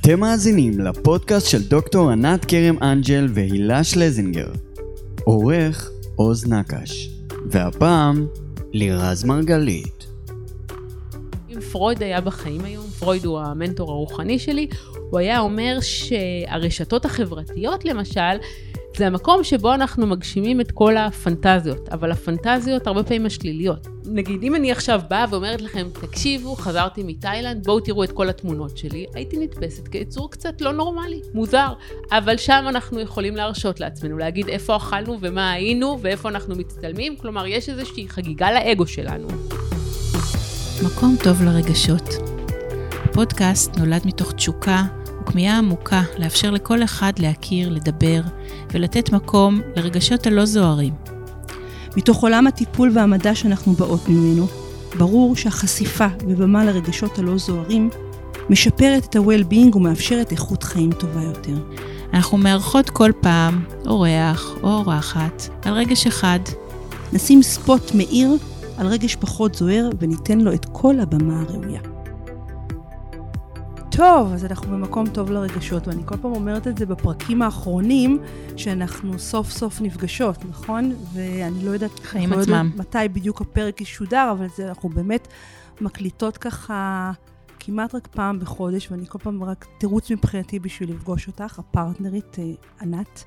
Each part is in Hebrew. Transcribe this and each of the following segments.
אתם מאזינים לפודקאסט של דוקטור ענת כרם אנג'ל והילה שלזינגר. עורך עוז נקש. והפעם, לירז מרגלית. אם פרויד היה בחיים היום, פרויד הוא המנטור הרוחני שלי, הוא היה אומר שהרשתות החברתיות למשל, זה המקום שבו אנחנו מגשימים את כל הפנטזיות, אבל הפנטזיות הרבה פעמים השליליות. נגיד, אם אני עכשיו באה ואומרת לכם, תקשיבו, חזרתי מתאילנד, בואו תראו את כל התמונות שלי, הייתי נתפסת כיצור קצת לא נורמלי, מוזר. אבל שם אנחנו יכולים להרשות לעצמנו, להגיד איפה אכלנו ומה היינו ואיפה אנחנו מצטלמים, כלומר, יש איזושהי חגיגה לאגו שלנו. מקום טוב לרגשות. הפודקאסט נולד מתוך תשוקה וכמיהה עמוקה לאפשר לכל אחד להכיר, לדבר ולתת מקום לרגשות הלא זוהרים. מתוך עולם הטיפול והמדע שאנחנו באות ממנו, ברור שהחשיפה ובמה לרגשות הלא זוהרים משפרת את ה-well-being ומאפשרת איכות חיים טובה יותר. אנחנו מארחות כל פעם אורח או אורחת על רגש אחד. נשים ספוט מאיר על רגש פחות זוהר וניתן לו את כל הבמה הראויה. טוב, אז אנחנו במקום טוב לרגשות, ואני כל פעם אומרת את זה בפרקים האחרונים, שאנחנו סוף סוף נפגשות, נכון? ואני לא יודעת... חיים לא עצמם. יודעת מתי בדיוק הפרק ישודר, אבל זה, אנחנו באמת מקליטות ככה כמעט רק פעם בחודש, ואני כל פעם רק תירוץ מבחינתי בשביל לפגוש אותך, הפרטנרית אה, ענת.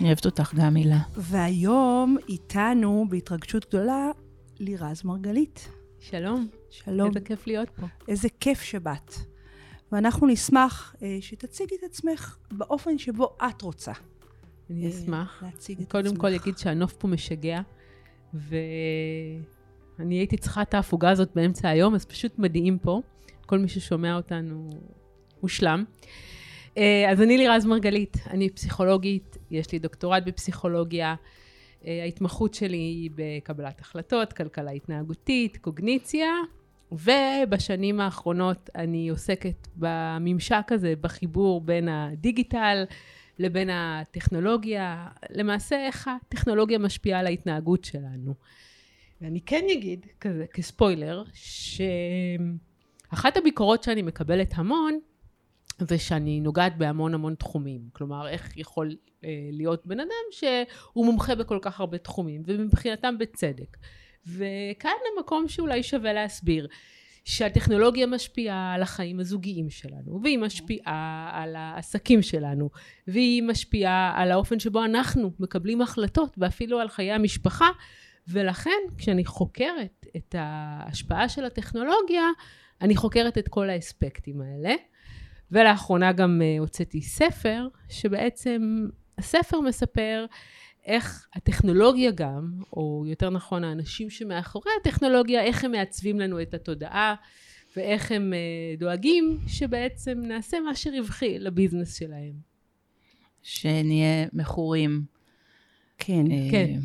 אני אוהבת אותך גם, הילה. והיום איתנו, בהתרגשות גדולה, לירז מרגלית. שלום. שלום. איזה כיף להיות פה. איזה כיף שבאת. ואנחנו נשמח אה, שתציגי את עצמך באופן שבו את רוצה. אני אה, אשמח. להציג את קודם עצמך. כל אגיד שהנוף פה משגע, ואני הייתי צריכה את ההפוגה הזאת באמצע היום, אז פשוט מדהים פה. כל מי ששומע אותנו מושלם. אה, אז אני לירז מרגלית, אני פסיכולוגית, יש לי דוקטורט בפסיכולוגיה. ההתמחות שלי היא בקבלת החלטות, כלכלה התנהגותית, קוגניציה, ובשנים האחרונות אני עוסקת בממשק הזה, בחיבור בין הדיגיטל לבין הטכנולוגיה, למעשה איך הטכנולוגיה משפיעה על ההתנהגות שלנו. ואני כן אגיד, כזה, כספוילר, שאחת הביקורות שאני מקבלת המון, זה שאני נוגעת בהמון המון תחומים. כלומר, איך יכול אה, להיות בן אדם שהוא מומחה בכל כך הרבה תחומים, ומבחינתם בצדק. וכאן המקום שאולי שווה להסביר. שהטכנולוגיה משפיעה על החיים הזוגיים שלנו, והיא משפיעה על העסקים שלנו, והיא משפיעה על האופן שבו אנחנו מקבלים החלטות, ואפילו על חיי המשפחה, ולכן כשאני חוקרת את ההשפעה של הטכנולוגיה, אני חוקרת את כל האספקטים האלה. ולאחרונה גם uh, הוצאתי ספר, שבעצם הספר מספר איך הטכנולוגיה גם, או יותר נכון האנשים שמאחורי הטכנולוגיה, איך הם מעצבים לנו את התודעה, ואיך הם uh, דואגים שבעצם נעשה מה שרווחי לביזנס שלהם. שנהיה מכורים. כן. אה, כן.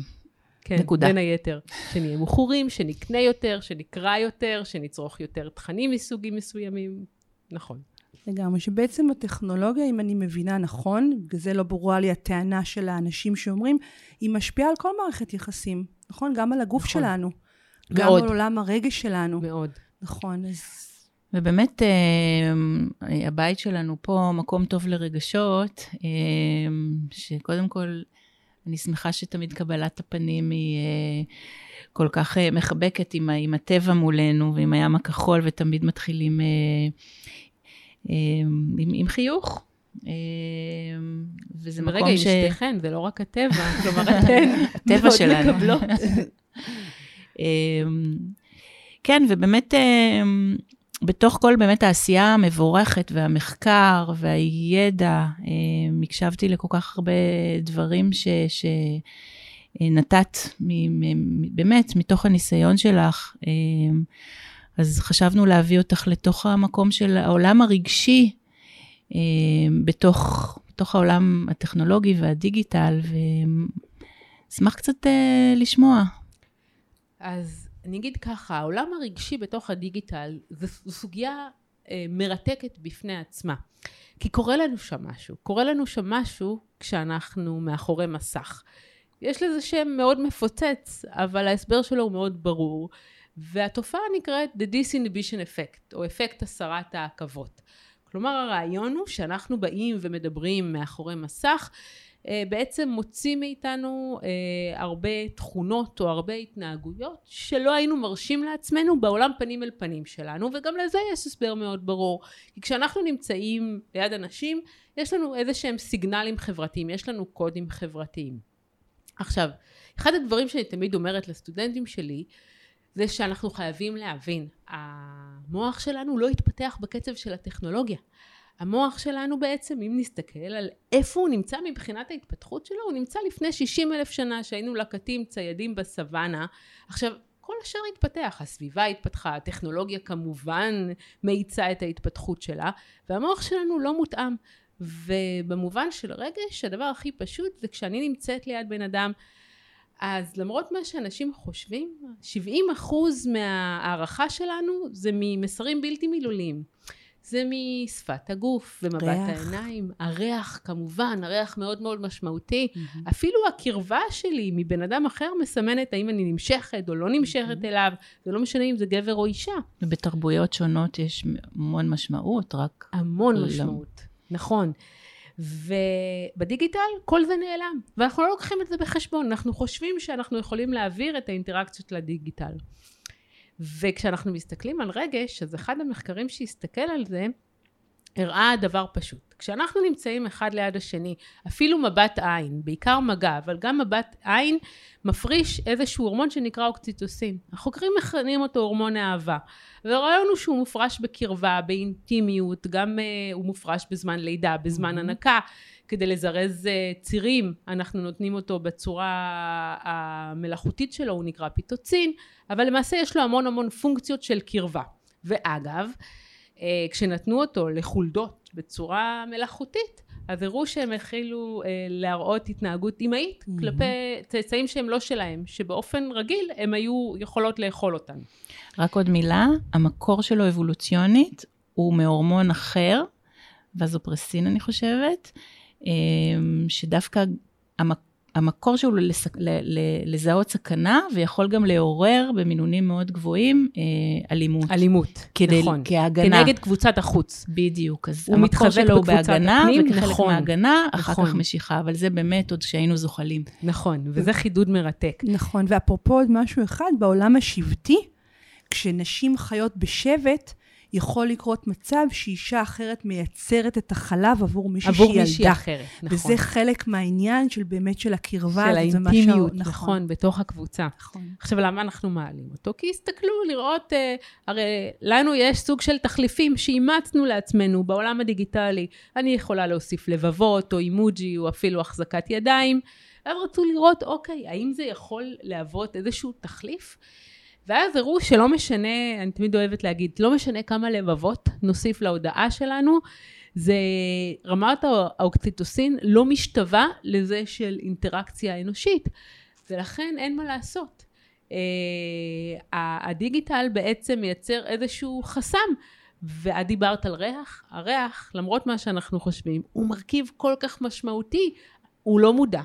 כן, נקודה. בין היתר. שנהיה מכורים, שנקנה יותר, שנקרא יותר, שנצרוך יותר תכנים מסוגים מסוימים. נכון. לגמרי, שבעצם הטכנולוגיה, אם אני מבינה נכון, בגלל זה לא ברורה לי הטענה של האנשים שאומרים, היא משפיעה על כל מערכת יחסים, נכון? גם על הגוף נכון. שלנו. גם מאוד. על עולם הרגש שלנו. מאוד. נכון, אז... ובאמת, אה, הבית שלנו פה מקום טוב לרגשות, אה, שקודם כל, אני שמחה שתמיד קבלת הפנים היא אה, כל כך אה, מחבקת עם, הטבע מולנו ועם הים הכחול, ותמיד מתחילים אה, עם, עם חיוך. אה, וזה מקום עם ש... שתיכן, זה לא רק הטבע, כלומר אתן הטבע מאוד שלנו. מקבלות. אמ, כן, ובאמת אמ, בתוך כל באמת העשייה המבורכת והמחקר והידע, אמ, הקשבתי לכל כך הרבה דברים ש... ש... נתת באמת מתוך הניסיון שלך, אמ, אז חשבנו להביא אותך לתוך המקום של העולם הרגשי, אמ, בתוך, בתוך העולם הטכנולוגי והדיגיטל, ואשמח קצת אה, לשמוע. אז אני אגיד ככה, העולם הרגשי בתוך הדיגיטל זו סוגיה אה, מרתקת בפני עצמה. כי קורה לנו שם משהו. קורה לנו שם משהו כשאנחנו מאחורי מסך. יש לזה שם מאוד מפוצץ, אבל ההסבר שלו הוא מאוד ברור. והתופעה נקראת The Disinhibition Effect, או אפקט הסרת העכבות. כלומר הרעיון הוא שאנחנו באים ומדברים מאחורי מסך אה, בעצם מוציא מאיתנו אה, הרבה תכונות או הרבה התנהגויות שלא היינו מרשים לעצמנו בעולם פנים אל פנים שלנו וגם לזה יש הסבר מאוד ברור כי כשאנחנו נמצאים ליד אנשים יש לנו איזה שהם סיגנלים חברתיים יש לנו קודים חברתיים עכשיו אחד הדברים שאני תמיד אומרת לסטודנטים שלי זה שאנחנו חייבים להבין המוח שלנו לא התפתח בקצב של הטכנולוגיה המוח שלנו בעצם, אם נסתכל על איפה הוא נמצא מבחינת ההתפתחות שלו, הוא נמצא לפני 60 אלף שנה שהיינו לקטים ציידים בסוואנה. עכשיו, כל השאר התפתח, הסביבה התפתחה, הטכנולוגיה כמובן מאיצה את ההתפתחות שלה, והמוח שלנו לא מותאם. ובמובן של רגש, הדבר הכי פשוט זה כשאני נמצאת ליד בן אדם, אז למרות מה שאנשים חושבים, 70 אחוז מההערכה שלנו זה ממסרים בלתי מילוליים. זה משפת הגוף ומבט ריח. העיניים, הריח כמובן, הריח מאוד מאוד משמעותי. Mm-hmm. אפילו הקרבה שלי מבן אדם אחר מסמנת האם אני נמשכת או לא נמשכת mm-hmm. אליו, זה לא משנה אם זה גבר או אישה. ובתרבויות שונות יש המון משמעות, רק... המון לא... משמעות, נכון. ובדיגיטל כל זה נעלם, ואנחנו לא לוקחים את זה בחשבון, אנחנו חושבים שאנחנו יכולים להעביר את האינטראקציות לדיגיטל. וכשאנחנו מסתכלים על רגש, אז אחד המחקרים שהסתכל על זה, הראה דבר פשוט. כשאנחנו נמצאים אחד ליד השני, אפילו מבט עין, בעיקר מגע, אבל גם מבט עין, מפריש איזשהו הורמון שנקרא אוקציטוסין. החוקרים מכנים אותו הורמון אהבה. והרעיון הוא שהוא מופרש בקרבה, באינטימיות, גם uh, הוא מופרש בזמן לידה, בזמן mm-hmm. הנקה. כדי לזרז אה, צירים, אנחנו נותנים אותו בצורה המלאכותית שלו, הוא נקרא פיטוצין, אבל למעשה יש לו המון המון פונקציות של קרבה. ואגב, כשנתנו אותו לחולדות בצורה מלאכותית, אז הראו שהם החלו אה, להראות התנהגות אימהית mm-hmm. כלפי צאצאים שהם לא שלהם, שבאופן רגיל הם היו יכולות לאכול אותן. רק עוד מילה, המקור שלו אבולוציונית הוא מהורמון אחר, וזופרסין אני חושבת, אמ, שדווקא המקור שלו לסק, לזהות סכנה, ויכול גם לעורר במינונים מאוד גבוהים אה, אלימות. אלימות, כדי, נכון. כהגנה. כנגד קבוצת החוץ. בדיוק, אז המקור שלו הוא בהגנה, הפנים, וכחלק נכון, מההגנה, אחר נכון. כך משיכה, אבל זה באמת עוד כשהיינו זוחלים. נכון, וזה חידוד מרתק. נכון, ואפרופו עוד משהו אחד, בעולם השבטי, כשנשים חיות בשבט, יכול לקרות מצב שאישה אחרת מייצרת את החלב עבור מישהי שהיא ילדה. עבור מישהי אחרת, נכון. וזה חלק מהעניין של באמת של הקרבה. של האינטימיות, נכון, נכון, בתוך הקבוצה. נכון. עכשיו, למה אנחנו מעלים אותו? כי הסתכלו לראות, אה, הרי לנו יש סוג של תחליפים שאימצנו לעצמנו בעולם הדיגיטלי. אני יכולה להוסיף לבבות, או אימוג'י, או אפילו החזקת ידיים. אז רצו לראות, אוקיי, האם זה יכול להוות איזשהו תחליף? ואז הראו שלא משנה, אני תמיד אוהבת להגיד, לא משנה כמה לבבות נוסיף להודעה שלנו, זה רמת האוקציטוסין לא משתווה לזה של אינטראקציה אנושית, ולכן אין מה לעשות. Uh, הדיגיטל בעצם מייצר איזשהו חסם, ואת דיברת על ריח, הריח, למרות מה שאנחנו חושבים, הוא מרכיב כל כך משמעותי, הוא לא מודע.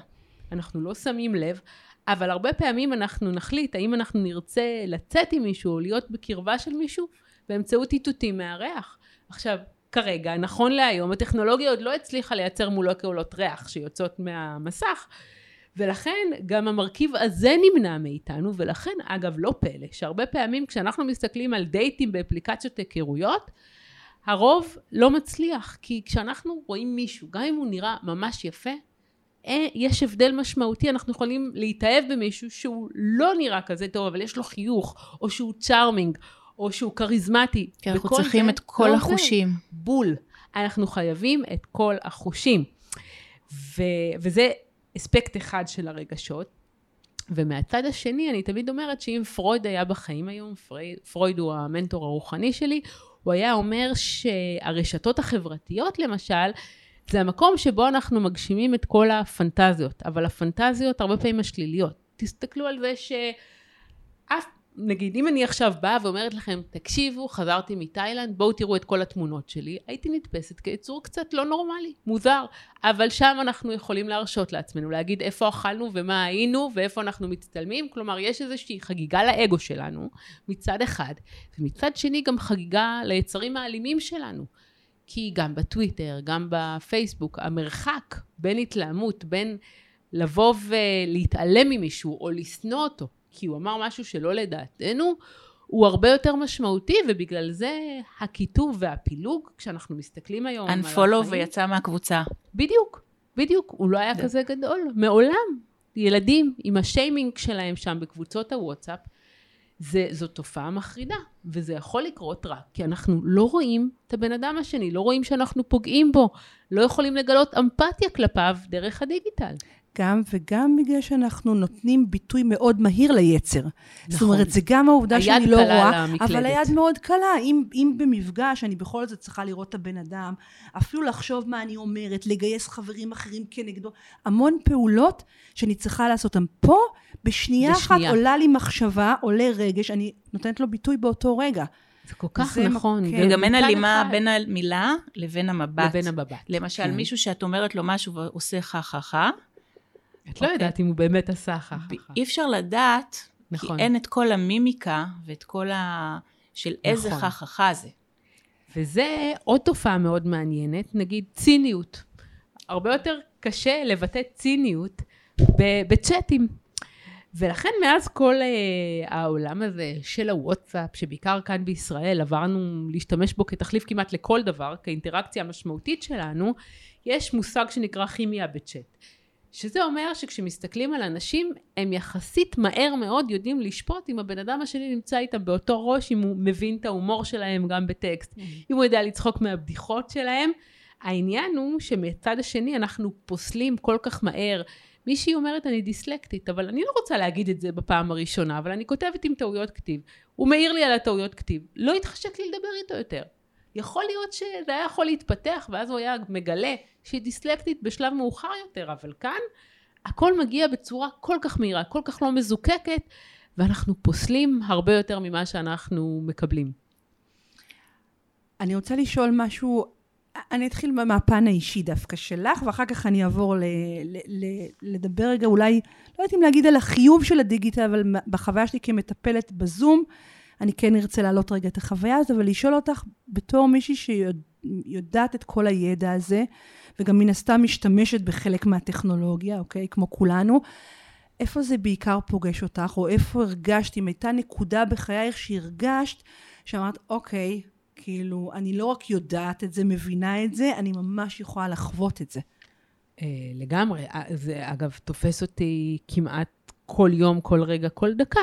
אנחנו לא שמים לב, אבל הרבה פעמים אנחנו נחליט האם אנחנו נרצה לצאת עם מישהו או להיות בקרבה של מישהו באמצעות איתותים מהריח. עכשיו, כרגע, נכון להיום, הטכנולוגיה עוד לא הצליחה לייצר מולקולות ריח שיוצאות מהמסך, ולכן גם המרכיב הזה נמנע מאיתנו, ולכן אגב לא פלא, שהרבה פעמים כשאנחנו מסתכלים על דייטים באפליקציות היכרויות, הרוב לא מצליח, כי כשאנחנו רואים מישהו, גם אם הוא נראה ממש יפה, יש הבדל משמעותי, אנחנו יכולים להתאהב במישהו שהוא לא נראה כזה טוב, אבל יש לו חיוך, או שהוא צ'ארמינג, או שהוא כריזמטי. כי אנחנו צריכים זה, את כל לא החושים. זה, בול. אנחנו חייבים את כל החושים. ו, וזה אספקט אחד של הרגשות. ומהצד השני, אני תמיד אומרת שאם פרויד היה בחיים היום, פרויד, פרויד הוא המנטור הרוחני שלי, הוא היה אומר שהרשתות החברתיות למשל, זה המקום שבו אנחנו מגשימים את כל הפנטזיות, אבל הפנטזיות הרבה פעמים השליליות. תסתכלו על זה שאף, נגיד, אם אני עכשיו באה ואומרת לכם, תקשיבו, חזרתי מתאילנד, בואו תראו את כל התמונות שלי, הייתי נתפסת כיצור קצת לא נורמלי, מוזר, אבל שם אנחנו יכולים להרשות לעצמנו, להגיד איפה אכלנו ומה היינו ואיפה אנחנו מצטלמים, כלומר, יש איזושהי חגיגה לאגו שלנו, מצד אחד, ומצד שני גם חגיגה ליצרים האלימים שלנו. כי גם בטוויטר, גם בפייסבוק, המרחק בין התלהמות, בין לבוא ולהתעלם ממישהו או לשנוא אותו, כי הוא אמר משהו שלא לדעתנו, הוא הרבה יותר משמעותי, ובגלל זה הקיטוב והפילוג, כשאנחנו מסתכלים היום על החיים... unfollow ויצא מהקבוצה. בדיוק, בדיוק. הוא לא היה כזה גדול, מעולם. ילדים עם השיימינג שלהם שם בקבוצות הוואטסאפ, זה, זו תופעה מחרידה, וזה יכול לקרות רק כי אנחנו לא רואים את הבן אדם השני, לא רואים שאנחנו פוגעים בו, לא יכולים לגלות אמפתיה כלפיו דרך הדיגיטל. גם וגם בגלל שאנחנו נותנים ביטוי מאוד מהיר ליצר. נכון. זאת אומרת, זה גם העובדה שאני לא רואה, אבל היד מאוד קלה. אם, אם במפגש אני בכל זאת צריכה לראות את הבן אדם, אפילו לחשוב מה אני אומרת, לגייס חברים אחרים כנגדו, המון פעולות שאני צריכה לעשות אותן. פה, בשנייה, בשנייה אחת עולה לי מחשבה, עולה רגש, אני נותנת לו ביטוי באותו רגע. זה כל כך נכון. כן. וגם אין הלימה בין המילה לבין המבט. לבין המבט. למשל, כן. מישהו שאת אומרת לו משהו ועושה חה חה חה, את לא יודעת אם הוא באמת עשה ככה. אי אפשר לדעת, נכון. כי אין את כל המימיקה ואת כל ה... של איזה נכון. חככה זה. וזה עוד תופעה מאוד מעניינת, נגיד ציניות. הרבה יותר קשה לבטא ציניות בצ'אטים. ולכן מאז כל uh, העולם הזה של הוואטסאפ, שבעיקר כאן בישראל עברנו להשתמש בו כתחליף כמעט לכל דבר, כאינטראקציה המשמעותית שלנו, יש מושג שנקרא כימיה בצ'אט. שזה אומר שכשמסתכלים על אנשים, הם יחסית מהר מאוד יודעים לשפוט אם הבן אדם השני נמצא איתם באותו ראש, אם הוא מבין את ההומור שלהם גם בטקסט, mm-hmm. אם הוא יודע לצחוק מהבדיחות שלהם. העניין הוא שמצד השני אנחנו פוסלים כל כך מהר. מישהי אומרת אני דיסלקטית, אבל אני לא רוצה להגיד את זה בפעם הראשונה, אבל אני כותבת עם טעויות כתיב. הוא מעיר לי על הטעויות כתיב. לא התחשק לי לדבר איתו יותר. יכול להיות שזה היה יכול להתפתח, ואז הוא היה מגלה שהיא דיסלקטית בשלב מאוחר יותר, אבל כאן הכל מגיע בצורה כל כך מהירה, כל כך לא מזוקקת, ואנחנו פוסלים הרבה יותר ממה שאנחנו מקבלים. אני רוצה לשאול משהו, אני אתחיל מהפן האישי דווקא שלך, ואחר כך אני אעבור ל, ל, ל, לדבר רגע אולי, לא יודעת אם להגיד על החיוב של הדיגיטל, אבל בחוויה שלי כמטפלת בזום, אני כן ארצה להעלות רגע את החוויה הזאת, ולשאול אותך בתור מישהי שיודעת את כל הידע הזה, וגם מן הסתם משתמשת בחלק מהטכנולוגיה, אוקיי? כמו כולנו. איפה זה בעיקר פוגש אותך, או איפה הרגשת, אם הייתה נקודה בחייך שהרגשת, שאמרת, אוקיי, כאילו, אני לא רק יודעת את זה, מבינה את זה, אני ממש יכולה לחוות את זה. אה, לגמרי. אה, זה, אגב, תופס אותי כמעט כל יום, כל רגע, כל דקה.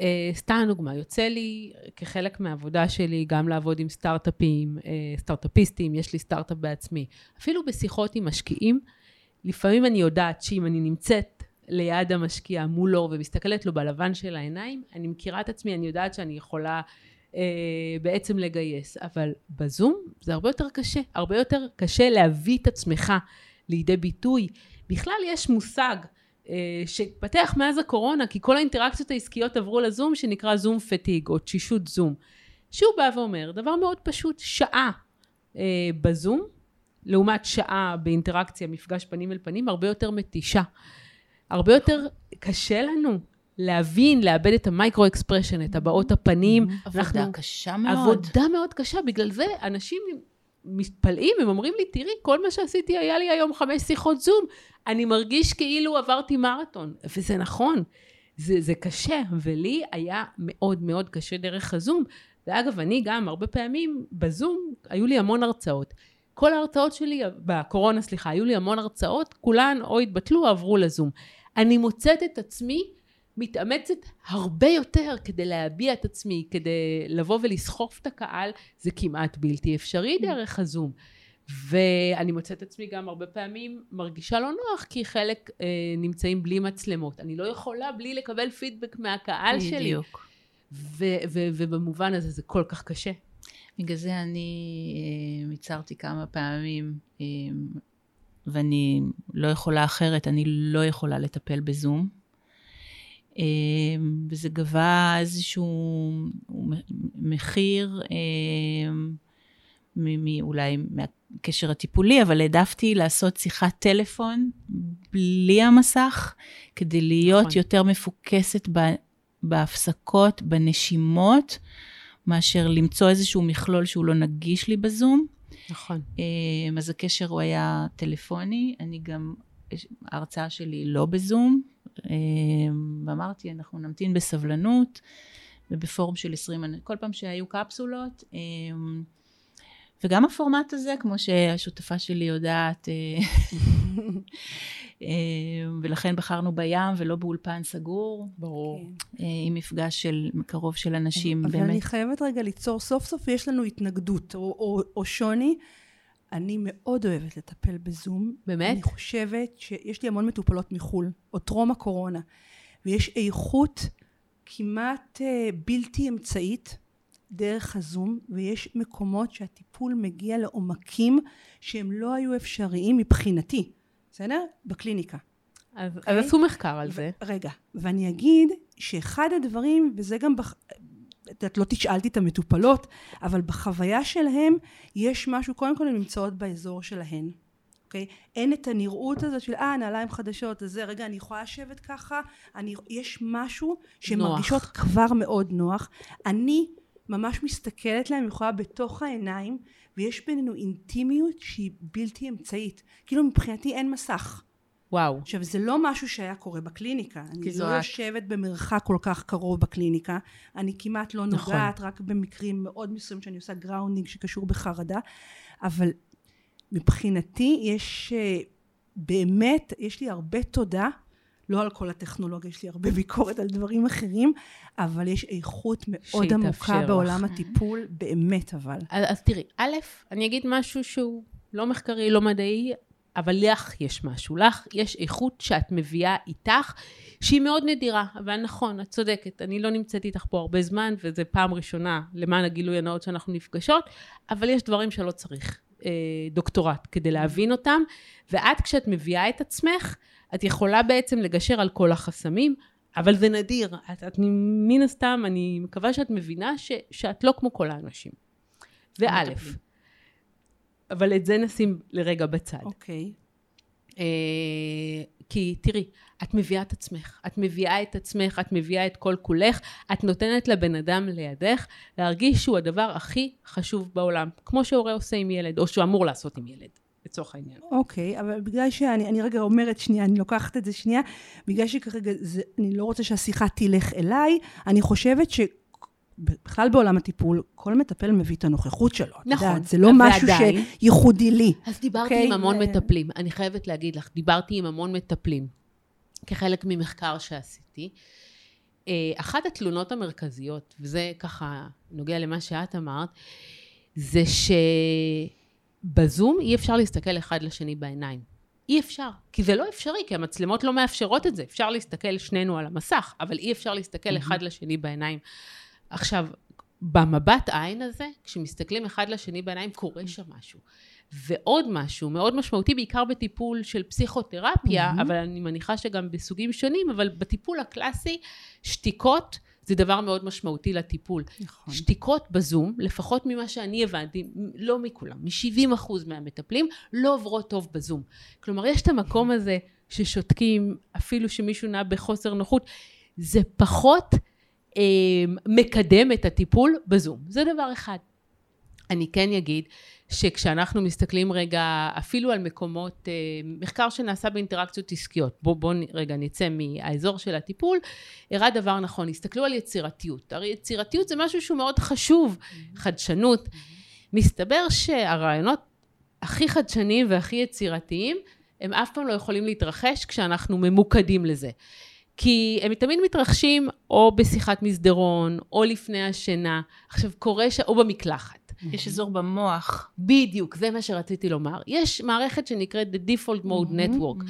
אה, סתם דוגמה, יוצא לי כחלק מהעבודה שלי גם לעבוד עם סטארט-אפים, סטארט-אפיסטים, יש לי סטארט-אפ בעצמי. אפילו בשיחות עם משקיעים, לפעמים אני יודעת שאם אני נמצאת ליד המשקיע מולו ומסתכלת לו בלבן של העיניים, אני מכירה את עצמי, אני יודעת שאני יכולה אה, בעצם לגייס. אבל בזום זה הרבה יותר קשה, הרבה יותר קשה להביא את עצמך לידי ביטוי. בכלל יש מושג אה, שהתפתח מאז הקורונה, כי כל האינטראקציות העסקיות עברו לזום, שנקרא Zoom fatigue, או תשישות זום. שהוא בא ואומר, דבר מאוד פשוט, שעה אה, בזום, לעומת שעה באינטראקציה, מפגש פנים אל פנים, הרבה יותר מתישה. הרבה יותר קשה לנו להבין, לעבד את ה micro expression, את הבעות הפנים. עבודה אנחנו, קשה מאוד. עבודה מאוד קשה, בגלל זה אנשים מתפלאים, הם אומרים לי, תראי, כל מה שעשיתי היה לי היום חמש שיחות זום, אני מרגיש כאילו עברתי מרתון, וזה נכון, זה, זה קשה, ולי היה מאוד מאוד קשה דרך הזום, ואגב, אני גם הרבה פעמים בזום, היו לי המון הרצאות. כל ההרצאות שלי, בקורונה סליחה, היו לי המון הרצאות, כולן או התבטלו או עברו לזום. אני מוצאת את עצמי מתאמצת הרבה יותר כדי להביע את עצמי, כדי לבוא ולסחוף את הקהל, זה כמעט בלתי אפשרי דרך הזום. ואני מוצאת עצמי גם הרבה פעמים מרגישה לא נוח, כי חלק אה, נמצאים בלי מצלמות. אני לא יכולה בלי לקבל פידבק מהקהל בדיוק. שלי. בדיוק. ובמובן הזה זה כל כך קשה. בגלל זה אני אה, הצהרתי כמה פעמים, אה, ואני לא יכולה אחרת, אני לא יכולה לטפל בזום. אה, וזה גבה איזשהו מחיר, אה, אולי מהקשר הטיפולי, אבל העדפתי לעשות שיחת טלפון בלי המסך, כדי להיות נכון. יותר מפוקסת בהפסקות, בנשימות, מאשר למצוא איזשהו מכלול שהוא לא נגיש לי בזום. נכון. אז הקשר הוא היה טלפוני, אני גם, ההרצאה שלי לא בזום, ואמרתי, אנחנו נמתין בסבלנות, ובפורום של 20, כל פעם שהיו קפסולות, וגם הפורמט הזה, כמו שהשותפה שלי יודעת, אה, אה, ולכן בחרנו בים ולא באולפן סגור. ברור. כן. אה, עם מפגש של קרוב של אנשים, אבל באמת. אבל אני חייבת רגע ליצור, סוף סוף יש לנו התנגדות, או, או, או שוני. אני מאוד אוהבת לטפל בזום. באמת? אני חושבת שיש לי המון מטופלות מחו"ל, או טרום הקורונה, ויש איכות כמעט בלתי אמצעית. דרך הזום, ויש מקומות שהטיפול מגיע לעומקים שהם לא היו אפשריים מבחינתי, בסדר? בקליניקה. אז, okay? אז אוקיי? עשו מחקר על זה. רגע, ואני אגיד שאחד הדברים, וזה גם, בח... את לא תשאלתי את המטופלות, אבל בחוויה שלהם יש משהו, קודם כל הן נמצאות באזור שלהן. אוקיי? Okay? אין את הנראות הזאת של אה נעליים חדשות, אז זה רגע אני יכולה לשבת ככה, אני, יש משהו שהן מרגישות כבר מאוד נוח. אני ממש מסתכלת להם, יכולה בתוך העיניים, ויש בינינו אינטימיות שהיא בלתי אמצעית. כאילו מבחינתי אין מסך. וואו. עכשיו, זה לא משהו שהיה קורה בקליניקה. אני לא יושבת במרחק כל כך קרוב בקליניקה. אני כמעט לא נכון. נוגעת, רק במקרים מאוד מסוימים שאני עושה grounding שקשור בחרדה. אבל מבחינתי יש אה, באמת, יש לי הרבה תודה לא על כל הטכנולוגיה, יש לי הרבה ביקורת על דברים אחרים, אבל יש איכות מאוד עמוקה בעולם לך. הטיפול, באמת אבל. אז, אז תראי, א', אני אגיד משהו שהוא לא מחקרי, לא מדעי, אבל לך יש משהו. לך יש איכות שאת מביאה איתך, שהיא מאוד נדירה. אבל נכון, את צודקת, אני לא נמצאת איתך פה הרבה זמן, וזו פעם ראשונה, למען הגילוי הנאות שאנחנו נפגשות, אבל יש דברים שלא צריך אה, דוקטורט כדי להבין אותם, ואת כשאת מביאה את עצמך, את יכולה בעצם לגשר על כל החסמים, אבל זה נדיר. את, את מן הסתם, אני מקווה שאת מבינה ש, שאת לא כמו כל האנשים. זה א', אבל את זה נשים לרגע בצד. אוקיי. אה, כי תראי, את מביאה את עצמך, את מביאה את עצמך, את מביאה את כל כולך, את נותנת לבן אדם לידך להרגיש שהוא הדבר הכי חשוב בעולם, כמו שהורה עושה עם ילד, או שהוא אמור לעשות עם ילד. לצורך העניין. אוקיי, okay, אבל בגלל שאני אני רגע אומרת שנייה, אני לוקחת את זה שנייה, בגלל שכרגע זה, אני לא רוצה שהשיחה תלך אליי, אני חושבת ש... בכלל בעולם הטיפול, כל מטפל מביא את הנוכחות שלו. נכון. יודעת, זה לא משהו ועדיין, שייחודי לי. אז דיברתי okay, אוקיי? עם המון ו... מטפלים. אני חייבת להגיד לך, דיברתי עם המון מטפלים, כחלק ממחקר שעשיתי. אה, אחת התלונות המרכזיות, וזה ככה נוגע למה שאת אמרת, זה ש... בזום אי אפשר להסתכל אחד לשני בעיניים. אי אפשר, כי זה לא אפשרי, כי המצלמות לא מאפשרות את זה. אפשר להסתכל שנינו על המסך, אבל אי אפשר להסתכל. אחד לשני בעיניים. עכשיו, במבט עין הזה, כשמסתכלים אחד לשני בעיניים, קורה שם משהו. ועוד משהו מאוד משמעותי, בעיקר בטיפול של פסיכותרפיה, mm-hmm. אבל אני מניחה שגם בסוגים שונים, אבל בטיפול הקלאסי, שתיקות זה דבר מאוד משמעותי לטיפול. נכון. שתיקות בזום, לפחות ממה שאני הבנתי, לא מכולם, מ-70% מהמטפלים, לא עוברות טוב בזום. כלומר, יש את המקום הזה ששותקים, אפילו שמישהו נע בחוסר נוחות, זה פחות מקדם את הטיפול בזום. זה דבר אחד. אני כן אגיד שכשאנחנו מסתכלים רגע אפילו על מקומות, אה, מחקר שנעשה באינטראקציות עסקיות, בואו בוא רגע נצא מהאזור של הטיפול, הראה דבר נכון, הסתכלו על יצירתיות, הרי יצירתיות זה משהו שהוא מאוד חשוב, mm-hmm. חדשנות, mm-hmm. מסתבר שהרעיונות הכי חדשניים והכי יצירתיים הם אף פעם לא יכולים להתרחש כשאנחנו ממוקדים לזה. כי הם תמיד מתרחשים או בשיחת מסדרון, או לפני השינה, עכשיו קורה ש... או במקלחת. יש אזור במוח. בדיוק, זה מה שרציתי לומר. יש מערכת שנקראת The Default Mode Network.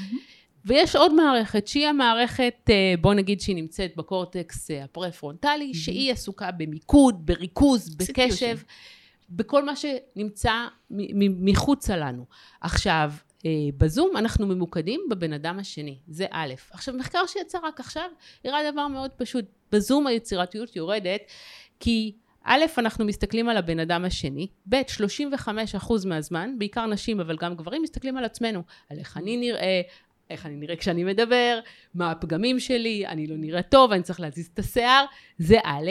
ויש עוד מערכת שהיא המערכת, אה, בוא נגיד שהיא נמצאת בקורטקס אה, הפרה-פרונטלי, שהיא עסוקה במיקוד, בריכוז, בקשב, בכל מה שנמצא מחוצה לנו. עכשיו, בזום אנחנו ממוקדים בבן אדם השני, זה א'. עכשיו, מחקר שיצא רק עכשיו, הראה דבר מאוד פשוט. בזום היצירתיות יורדת, כי א', אנחנו מסתכלים על הבן אדם השני, ב', 35% מהזמן, בעיקר נשים אבל גם גברים, מסתכלים על עצמנו, על איך אני נראה, איך אני נראה כשאני מדבר, מה הפגמים שלי, אני לא נראה טוב, אני צריך להזיז את השיער, זה א',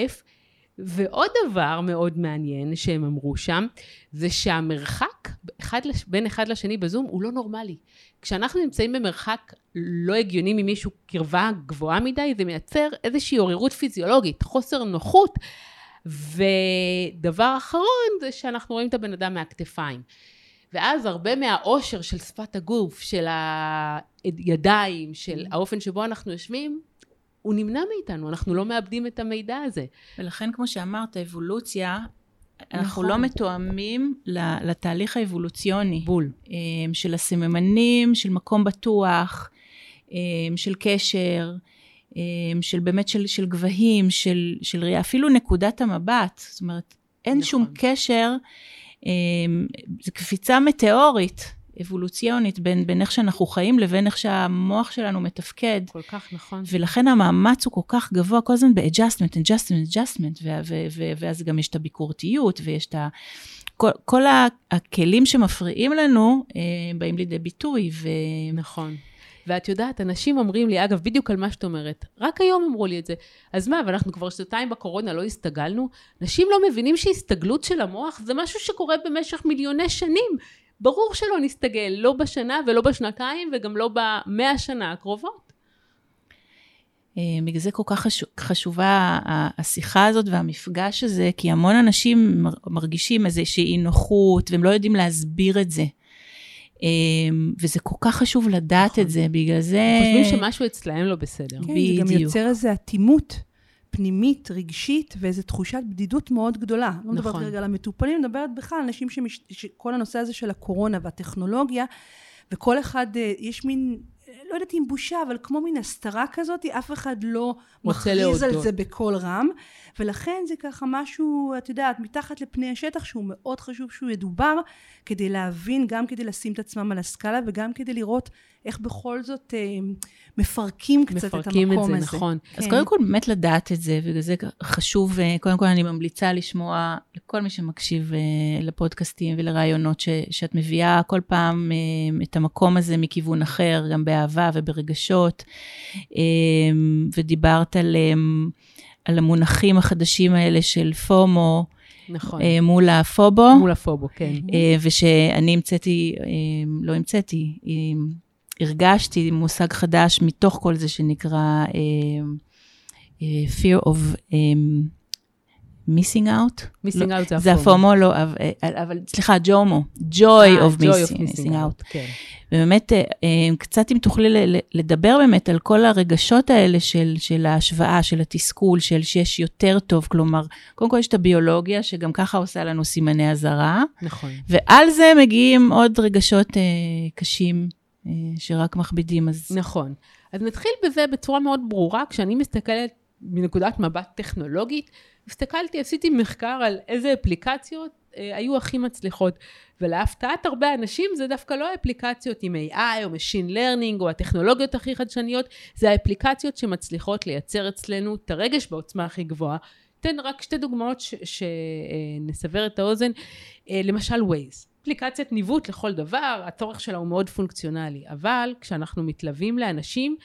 ועוד דבר מאוד מעניין שהם אמרו שם, זה שהמרחק אחד, בין אחד לשני בזום הוא לא נורמלי. כשאנחנו נמצאים במרחק לא הגיוני ממישהו קרבה גבוהה מדי, זה מייצר איזושהי עוררות פיזיולוגית, חוסר נוחות. ודבר אחרון זה שאנחנו רואים את הבן אדם מהכתפיים. ואז הרבה מהאושר של שפת הגוף, של הידיים, של האופן שבו אנחנו יושבים, הוא נמנע מאיתנו, אנחנו לא מאבדים את המידע הזה. ולכן, כמו שאמרת, אבולוציה, אנחנו נכון. לא מתואמים לתהליך האבולוציוני. בול. אמ, של הסממנים, של מקום בטוח, אמ, של קשר, אמ, של באמת של, של גבהים, של, של ראייה, אפילו נקודת המבט. זאת אומרת, אין נכון. שום קשר, זו קפיצה מטאורית. אבולוציונית בין, בין איך שאנחנו חיים לבין איך שהמוח שלנו מתפקד. כל כך נכון. ולכן המאמץ הוא כל כך גבוה, כל הזמן ב-adjustment, adjustment, adjustment, ואז גם יש את הביקורתיות ויש את ה... כל, כל הכלים שמפריעים לנו אה, באים לידי ביטוי. ו... נכון. ואת יודעת, אנשים אומרים לי, אגב, בדיוק על מה שאת אומרת, רק היום אמרו לי את זה, אז מה, ואנחנו כבר שנתיים בקורונה לא הסתגלנו? אנשים לא מבינים שהסתגלות של המוח זה משהו שקורה במשך מיליוני שנים. ברור שלא נסתגל, לא בשנה ולא בשנתיים וגם לא במאה שנה הקרובות. אה, בגלל זה כל כך חשובה השיחה הזאת והמפגש הזה, כי המון אנשים מרגישים איזושהי אי נוחות והם לא יודעים להסביר את זה. אה, וזה כל כך חשוב לדעת נכון. את זה, בגלל זה... חושבים שמשהו אצלהם לא בסדר. כן, בדיוק. זה גם יוצר איזו אטימות פנימית, רגשית, ואיזו תחושת בדידות מאוד גדולה. נכון. לא מדברת נכון. רגע על המטופלים, אני מדברת בכלל על אנשים שמש... שכל הנושא הזה של הקורונה והטכנולוגיה, וכל אחד, אה, יש מין לא יודעת אם בושה, אבל כמו מין הסתרה כזאת, אף אחד לא מכריז על זה בקול רם, ולכן זה ככה משהו, את יודעת, מתחת לפני השטח, שהוא מאוד חשוב שהוא ידובר, כדי להבין, גם כדי לשים את עצמם על הסקאלה, וגם כדי לראות איך בכל זאת אה, מפרקים קצת מפרקים את המקום את זה, הזה. נכון. כן. אז קודם כל, באמת לדעת את זה, ובגלל זה חשוב, אה, קודם כל אני ממליצה לשמוע לכל מי שמקשיב אה, לפודקאסטים ולרעיונות ש, שאת מביאה כל פעם אה, את המקום הזה מכיוון אחר, גם באהבה וברגשות, אה, ודיברת על, אה, על המונחים החדשים האלה של פומו. נכון. אה, מול הפובו. מול הפובו, כן. אה, ושאני המצאתי, לא המצאתי, הרגשתי מושג חדש מתוך כל זה שנקרא uh, uh, fear of um, missing out. missing לא, out זה הפומו. לא, אבל, סליחה, ג'ומו, joy 아, of, missing, out. כן. ובאמת, קצת אם תוכלי לדבר באמת על כל הרגשות האלה של, של ההשוואה, של התסכול, של שיש יותר טוב, כלומר, קודם כל יש את הביולוגיה, שגם ככה עושה לנו סימני אזהרה. נכון. ועל זה מגיעים עוד רגשות קשים אה, שרק מכבידים, אז... נכון. אז נתחיל בזה בצורה מאוד ברורה, כשאני מסתכלת מנקודת מבט טכנולוגית, הסתכלתי, עשיתי מחקר על איזה אפליקציות אה, היו הכי מצליחות, ולהפתעת הרבה אנשים זה דווקא לא האפליקציות עם AI או Machine Learning או הטכנולוגיות הכי חדשניות, זה האפליקציות שמצליחות לייצר אצלנו את הרגש בעוצמה הכי גבוהה. אתן רק שתי דוגמאות שנסבר את האוזן, אה, למשל Waze. אפליקציית ניווט לכל דבר, הצורך שלה הוא מאוד פונקציונלי, אבל כשאנחנו מתלווים לאנשים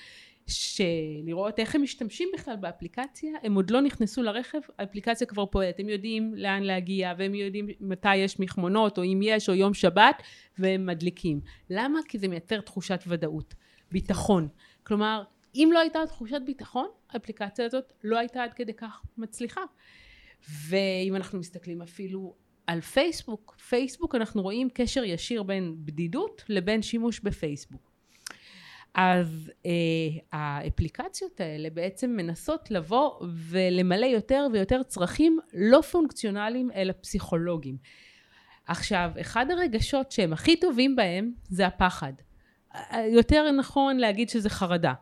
שלראות איך הם משתמשים בכלל באפליקציה, הם עוד לא נכנסו לרכב, האפליקציה כבר פועלת, הם יודעים לאן להגיע והם יודעים מתי יש מכמונות או אם יש או יום שבת והם מדליקים. למה? כי זה מייצר תחושת ודאות, ביטחון. כלומר, אם לא הייתה תחושת ביטחון, האפליקציה הזאת לא הייתה עד כדי כך מצליחה. ואם אנחנו מסתכלים אפילו על פייסבוק, פייסבוק אנחנו רואים קשר ישיר בין בדידות לבין שימוש בפייסבוק. אז אה, האפליקציות האלה בעצם מנסות לבוא ולמלא יותר ויותר צרכים לא פונקציונליים אלא פסיכולוגיים. עכשיו, אחד הרגשות שהם הכי טובים בהם זה הפחד. יותר נכון להגיד שזה חרדה.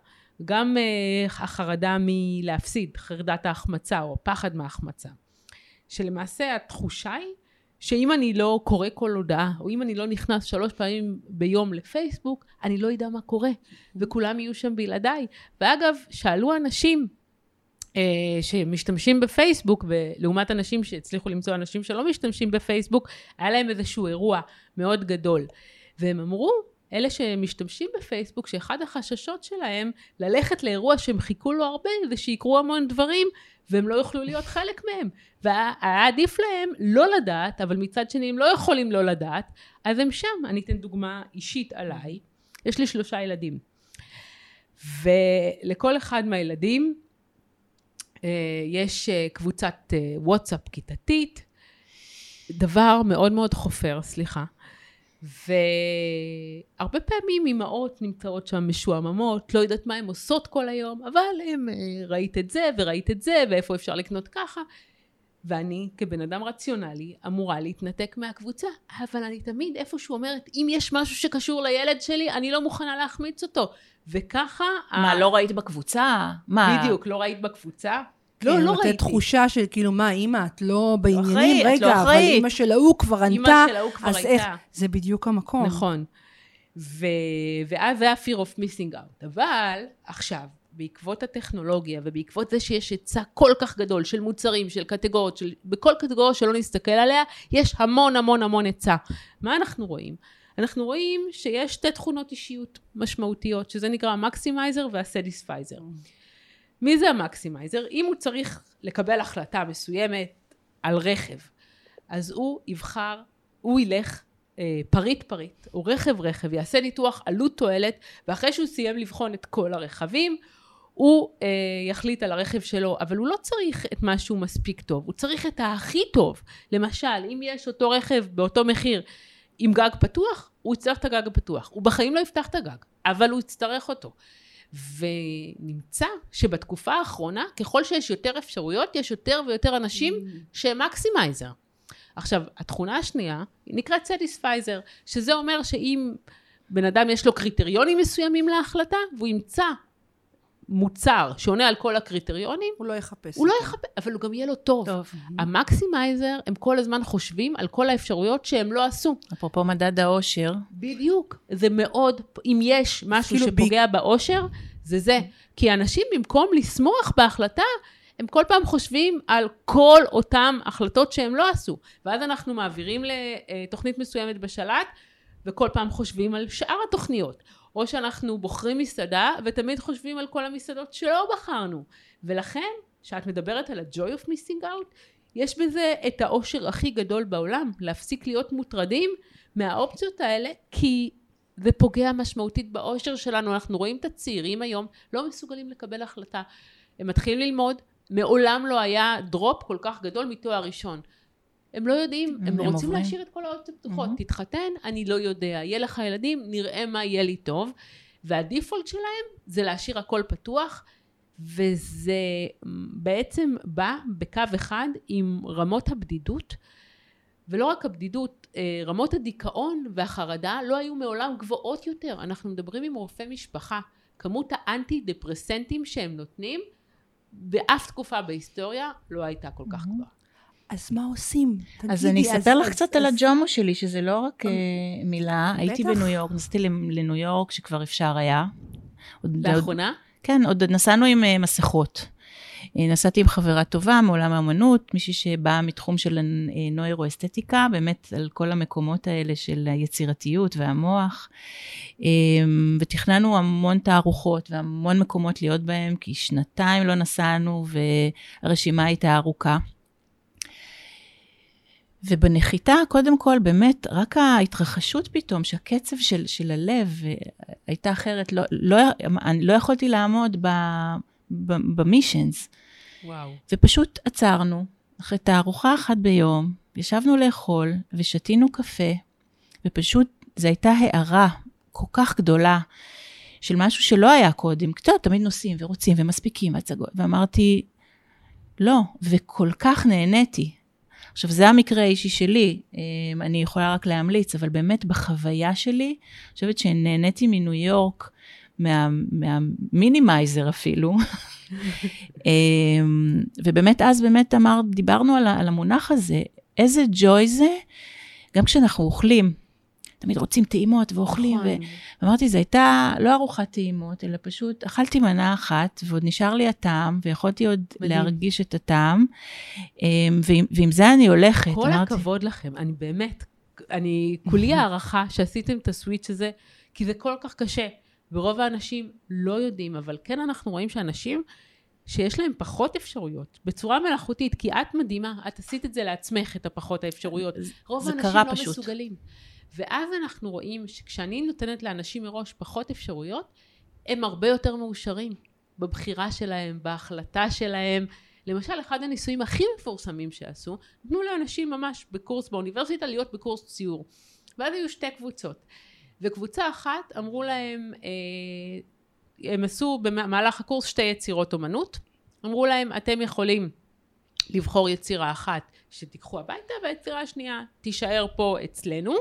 גם אה, החרדה מלהפסיד, חרדת ההחמצה או הפחד מההחמצה. שלמעשה התחושה היא שאם אני לא קורא כל הודעה, או אם אני לא נכנס שלוש פעמים ביום לפייסבוק, אני לא אדע מה קורה, וכולם יהיו שם בלעדיי. ואגב, שאלו אנשים אה, שמשתמשים בפייסבוק, ולעומת אנשים שהצליחו למצוא אנשים שלא משתמשים בפייסבוק, היה להם איזשהו אירוע מאוד גדול. והם אמרו אלה שמשתמשים בפייסבוק, שאחד החששות שלהם ללכת לאירוע שהם חיכו לו הרבה, זה שיקרו המון דברים, והם לא יוכלו להיות חלק מהם. והיה עדיף להם לא לדעת, אבל מצד שני הם לא יכולים לא לדעת, אז הם שם. אני אתן דוגמה אישית עליי. יש לי שלושה ילדים. ולכל אחד מהילדים אה, יש אה, קבוצת אה, וואטסאפ כיתתית, דבר מאוד מאוד חופר, סליחה. והרבה פעמים אימהות נמצאות שם משועממות, לא יודעת מה הן עושות כל היום, אבל הן ראית את זה וראית את זה, ואיפה אפשר לקנות ככה. ואני כבן אדם רציונלי אמורה להתנתק מהקבוצה, אבל אני תמיד איפשהו אומרת, אם יש משהו שקשור לילד שלי, אני לא מוכנה להחמיץ אותו. וככה... מה, ה... לא ראית בקבוצה? מה? בדיוק, לא ראית בקבוצה? לא, כן, לא ראיתי. תחושה של כאילו, מה, אימא, את לא בעניינים? רגע, לא אבל אימא של ההוא כבר ענתה. כבר הייתה. אז איך, זה בדיוק המקום. נכון. ו... ואז זה ה-fear of missing out. אבל עכשיו, בעקבות הטכנולוגיה ובעקבות זה שיש היצע כל כך גדול של מוצרים, של קטגוריות, של... בכל קטגוריה שלא נסתכל עליה, יש המון המון המון היצע. מה אנחנו רואים? אנחנו רואים שיש שתי תכונות אישיות משמעותיות, שזה נקרא ה maximizer וה satisficer. מי זה המקסימייזר? אם הוא צריך לקבל החלטה מסוימת על רכב, אז הוא יבחר, הוא ילך אה, פריט פריט, או רכב רכב, יעשה ניתוח עלות תועלת, ואחרי שהוא סיים לבחון את כל הרכבים, הוא אה, יחליט על הרכב שלו, אבל הוא לא צריך את מה שהוא מספיק טוב, הוא צריך את הכי טוב. למשל, אם יש אותו רכב באותו מחיר עם גג פתוח, הוא יצטרך את הגג הפתוח. הוא בחיים לא יפתח את הגג, אבל הוא יצטרך אותו. ונמצא שבתקופה האחרונה, ככל שיש יותר אפשרויות, יש יותר ויותר אנשים mm. שהם maximizer. עכשיו, התכונה השנייה נקראת satisficer, שזה אומר שאם בן אדם יש לו קריטריונים מסוימים להחלטה, והוא ימצא מוצר שעונה על כל הקריטריונים, הוא לא יחפש. הוא לא יחפש, אבל הוא גם יהיה לו טוב. טוב. המקסימייזר, הם כל הזמן חושבים על כל האפשרויות שהם לא עשו. אפרופו מדד האושר. בדיוק. זה מאוד, אם יש משהו שפוגע ב... באושר, זה זה. כי אנשים במקום לשמוח בהחלטה, הם כל פעם חושבים על כל אותן החלטות שהם לא עשו. ואז אנחנו מעבירים לתוכנית מסוימת בשלט, וכל פעם חושבים על שאר התוכניות. או שאנחנו בוחרים מסעדה ותמיד חושבים על כל המסעדות שלא בחרנו. ולכן, כשאת מדברת על ה-joy of missing out, יש בזה את האושר הכי גדול בעולם, להפסיק להיות מוטרדים מהאופציות האלה, כי זה פוגע משמעותית באושר שלנו. אנחנו רואים את הצעירים היום לא מסוגלים לקבל החלטה. הם מתחילים ללמוד, מעולם לא היה דרופ כל כך גדול מתואר ראשון. הם לא יודעים, הם, הם רוצים עוברים. להשאיר את כל האופציות פתוחות. Mm-hmm. תתחתן, אני לא יודע. יהיה לך ילדים, נראה מה יהיה לי טוב. והדיפולט שלהם זה להשאיר הכל פתוח, וזה בעצם בא בקו אחד עם רמות הבדידות, ולא רק הבדידות, אה, רמות הדיכאון והחרדה לא היו מעולם גבוהות יותר. אנחנו מדברים עם רופא משפחה. כמות האנטי דפרסנטים שהם נותנים, באף תקופה בהיסטוריה לא הייתה כל כך גבוהה. אז מה עושים? תגידי, אז אני אספר לך קצת על הג'ומו שלי, שזה לא רק אה, מילה. הייתי בניו יורק, נסעתי לניו יורק שכבר אפשר היה. לאחרונה? כן, עוד נסענו עם אה, מסכות. אה, נסעתי עם חברה טובה מעולם האמנות, מישהי שבאה מתחום של נוירו-אסתטיקה, באמת על כל המקומות האלה של היצירתיות והמוח. ותכננו המון תערוכות והמון מקומות להיות בהם, כי שנתיים לא נסענו והרשימה הייתה ארוכה. ובנחיתה, קודם כל, באמת, רק ההתרחשות פתאום, שהקצב של, של הלב אה, הייתה אחרת, לא, לא, אני לא יכולתי לעמוד במישנס. וואו. ופשוט עצרנו, אחרי תערוכה אחת ביום, ישבנו לאכול ושתינו קפה, ופשוט זו הייתה הערה כל כך גדולה של משהו שלא היה קודם. קצת, תמיד נוסעים ורוצים ומספיקים והצגות, ואמרתי, לא, וכל כך נהניתי. עכשיו, זה המקרה האישי שלי, אמ, אני יכולה רק להמליץ, אבל באמת בחוויה שלי, אני חושבת שנהניתי מניו יורק, מה, מהמינימייזר אפילו. אמ, ובאמת אז באמת אמר, דיברנו על, על המונח הזה, איזה ג'וי זה, גם כשאנחנו אוכלים, תמיד רוצים טעימות ואוכלים, נכון. ואמרתי, זו הייתה לא ארוחת טעימות, אלא פשוט אכלתי מנה אחת, ועוד נשאר לי הטעם, ויכולתי עוד מדהים. להרגיש את הטעם, אמ, ועם, ועם זה אני הולכת. כל אמרתי... הכבוד לכם, אני באמת, אני כולי הערכה שעשיתם את הסוויץ' הזה, כי זה כל כך קשה. ורוב האנשים לא יודעים, אבל כן אנחנו רואים שאנשים שיש להם פחות אפשרויות, בצורה מלאכותית, כי את מדהימה, את עשית את זה לעצמך, את הפחות האפשרויות. רוב האנשים לא פשוט. מסוגלים. ואז אנחנו רואים שכשאני נותנת לאנשים מראש פחות אפשרויות, הם הרבה יותר מאושרים בבחירה שלהם, בהחלטה שלהם. למשל, אחד הניסויים הכי מפורסמים שעשו, נתנו לאנשים ממש בקורס באוניברסיטה להיות בקורס ציור. ואז היו שתי קבוצות. וקבוצה אחת אמרו להם, אה, הם עשו במהלך הקורס שתי יצירות אומנות, אמרו להם אתם יכולים לבחור יצירה אחת שתיקחו הביתה והיצירה השנייה תישאר פה אצלנו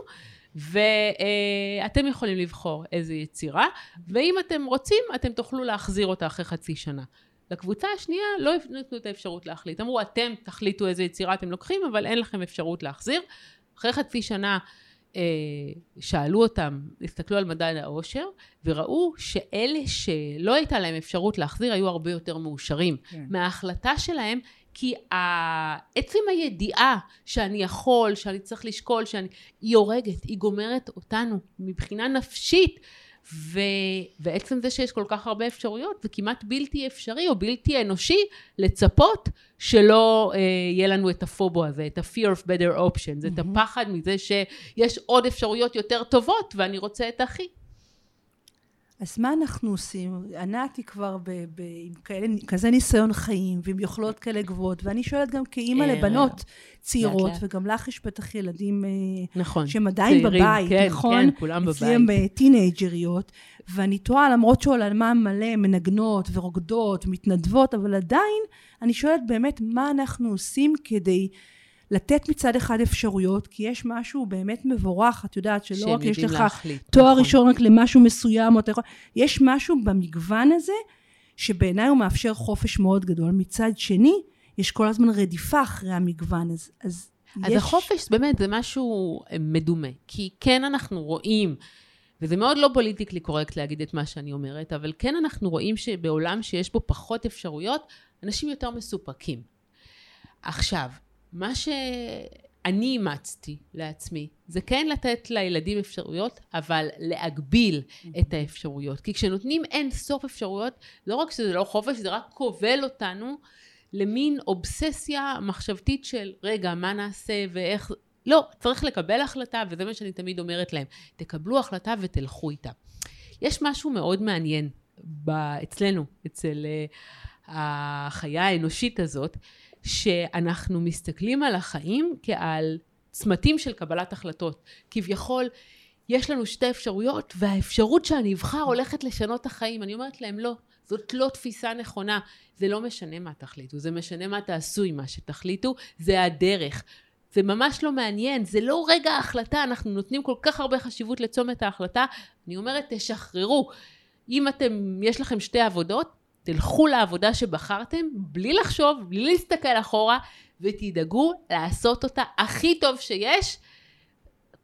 ואתם יכולים לבחור איזה יצירה ואם אתם רוצים אתם תוכלו להחזיר אותה אחרי חצי שנה. לקבוצה השנייה לא נתנו את האפשרות להחליט. אמרו אתם תחליטו איזה יצירה אתם לוקחים אבל אין לכם אפשרות להחזיר. אחרי חצי שנה אה, שאלו אותם, הסתכלו על מדד העושר, וראו שאלה שלא הייתה להם אפשרות להחזיר היו הרבה יותר מאושרים כן. מההחלטה שלהם, כי עצם הידיעה שאני יכול, שאני צריך לשקול, שאני, היא הורגת, היא גומרת אותנו מבחינה נפשית. ו... ועצם זה שיש כל כך הרבה אפשרויות, זה כמעט בלתי אפשרי או בלתי אנושי לצפות שלא אה, יהיה לנו את הפובו הזה, את ה-fear of better options, mm-hmm. את הפחד מזה שיש עוד אפשרויות יותר טובות ואני רוצה את הכי. אז מה אנחנו עושים? ענת היא כבר ב, ב, עם כאלה, כזה ניסיון חיים ועם יכולות כאלה גבוהות, ואני שואלת גם כאימא אה, לבנות צעירות. וגם לך יש בטח ילדים אה, נכון, שהם עדיין צעירים, בבית, כן, נכון? כן, כולם בבית. אצלי הם טינג'ריות, ואני תוהה, למרות שעולמן מלא מנגנות ורוקדות ומתנדבות, אבל עדיין אני שואלת באמת מה אנחנו עושים כדי לתת מצד אחד אפשרויות, כי יש משהו באמת מבורך, את יודעת, שלא רק יש לך להחליט, תואר נכון. ראשון רק למשהו מסוים, או אתה יכול... יש משהו במגוון הזה, שבעיניי הוא מאפשר חופש מאוד גדול. מצד שני, יש כל הזמן רדיפה אחרי המגוון, אז, אז אז יש... החופש באמת זה משהו אה, מדומה, כי כן אנחנו רואים, וזה מאוד לא פוליטיקלי קורקט להגיד את מה שאני אומרת, אבל כן אנחנו רואים שבעולם שיש בו פחות אפשרויות, אנשים יותר מסופקים. עכשיו, מה שאני אימצתי לעצמי, זה כן לתת לילדים אפשרויות, אבל להגביל את האפשרויות. כי כשנותנים אין סוף אפשרויות, לא רק שזה לא חופש, זה רק כובל אותנו למין אובססיה מחשבתית של, רגע, מה נעשה ואיך... לא, צריך לקבל החלטה, וזה מה שאני תמיד אומרת להם. תקבלו החלטה ותלכו איתה. יש משהו מאוד מעניין אצלנו, אצל uh, החיה האנושית הזאת, שאנחנו מסתכלים על החיים כעל צמתים של קבלת החלטות. כביכול, יש לנו שתי אפשרויות, והאפשרות שאני אבחר הולכת לשנות את החיים. אני אומרת להם, לא, זאת לא תפיסה נכונה. זה לא משנה מה תחליטו, זה משנה מה תעשו עם מה שתחליטו, זה הדרך. זה ממש לא מעניין, זה לא רגע ההחלטה, אנחנו נותנים כל כך הרבה חשיבות לצומת ההחלטה. אני אומרת, תשחררו. אם אתם, יש לכם שתי עבודות, תלכו לעבודה שבחרתם בלי לחשוב, בלי להסתכל אחורה, ותדאגו לעשות אותה הכי טוב שיש,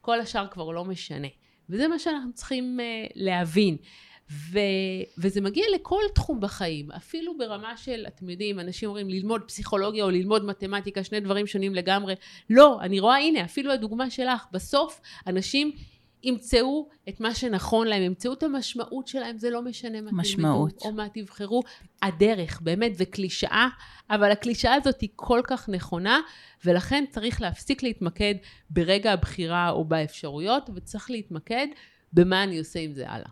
כל השאר כבר לא משנה. וזה מה שאנחנו צריכים uh, להבין. ו, וזה מגיע לכל תחום בחיים, אפילו ברמה של, אתם יודעים, אנשים אומרים ללמוד פסיכולוגיה או ללמוד מתמטיקה, שני דברים שונים לגמרי. לא, אני רואה, הנה, אפילו הדוגמה שלך, בסוף אנשים ימצאו את מה שנכון להם, ימצאו את המשמעות שלהם, זה לא משנה מה משמעות. תלמדו או מה תבחרו. הדרך, באמת, זה קלישאה, אבל הקלישאה הזאת היא כל כך נכונה, ולכן צריך להפסיק להתמקד ברגע הבחירה או באפשרויות, וצריך להתמקד במה אני עושה עם זה הלאה.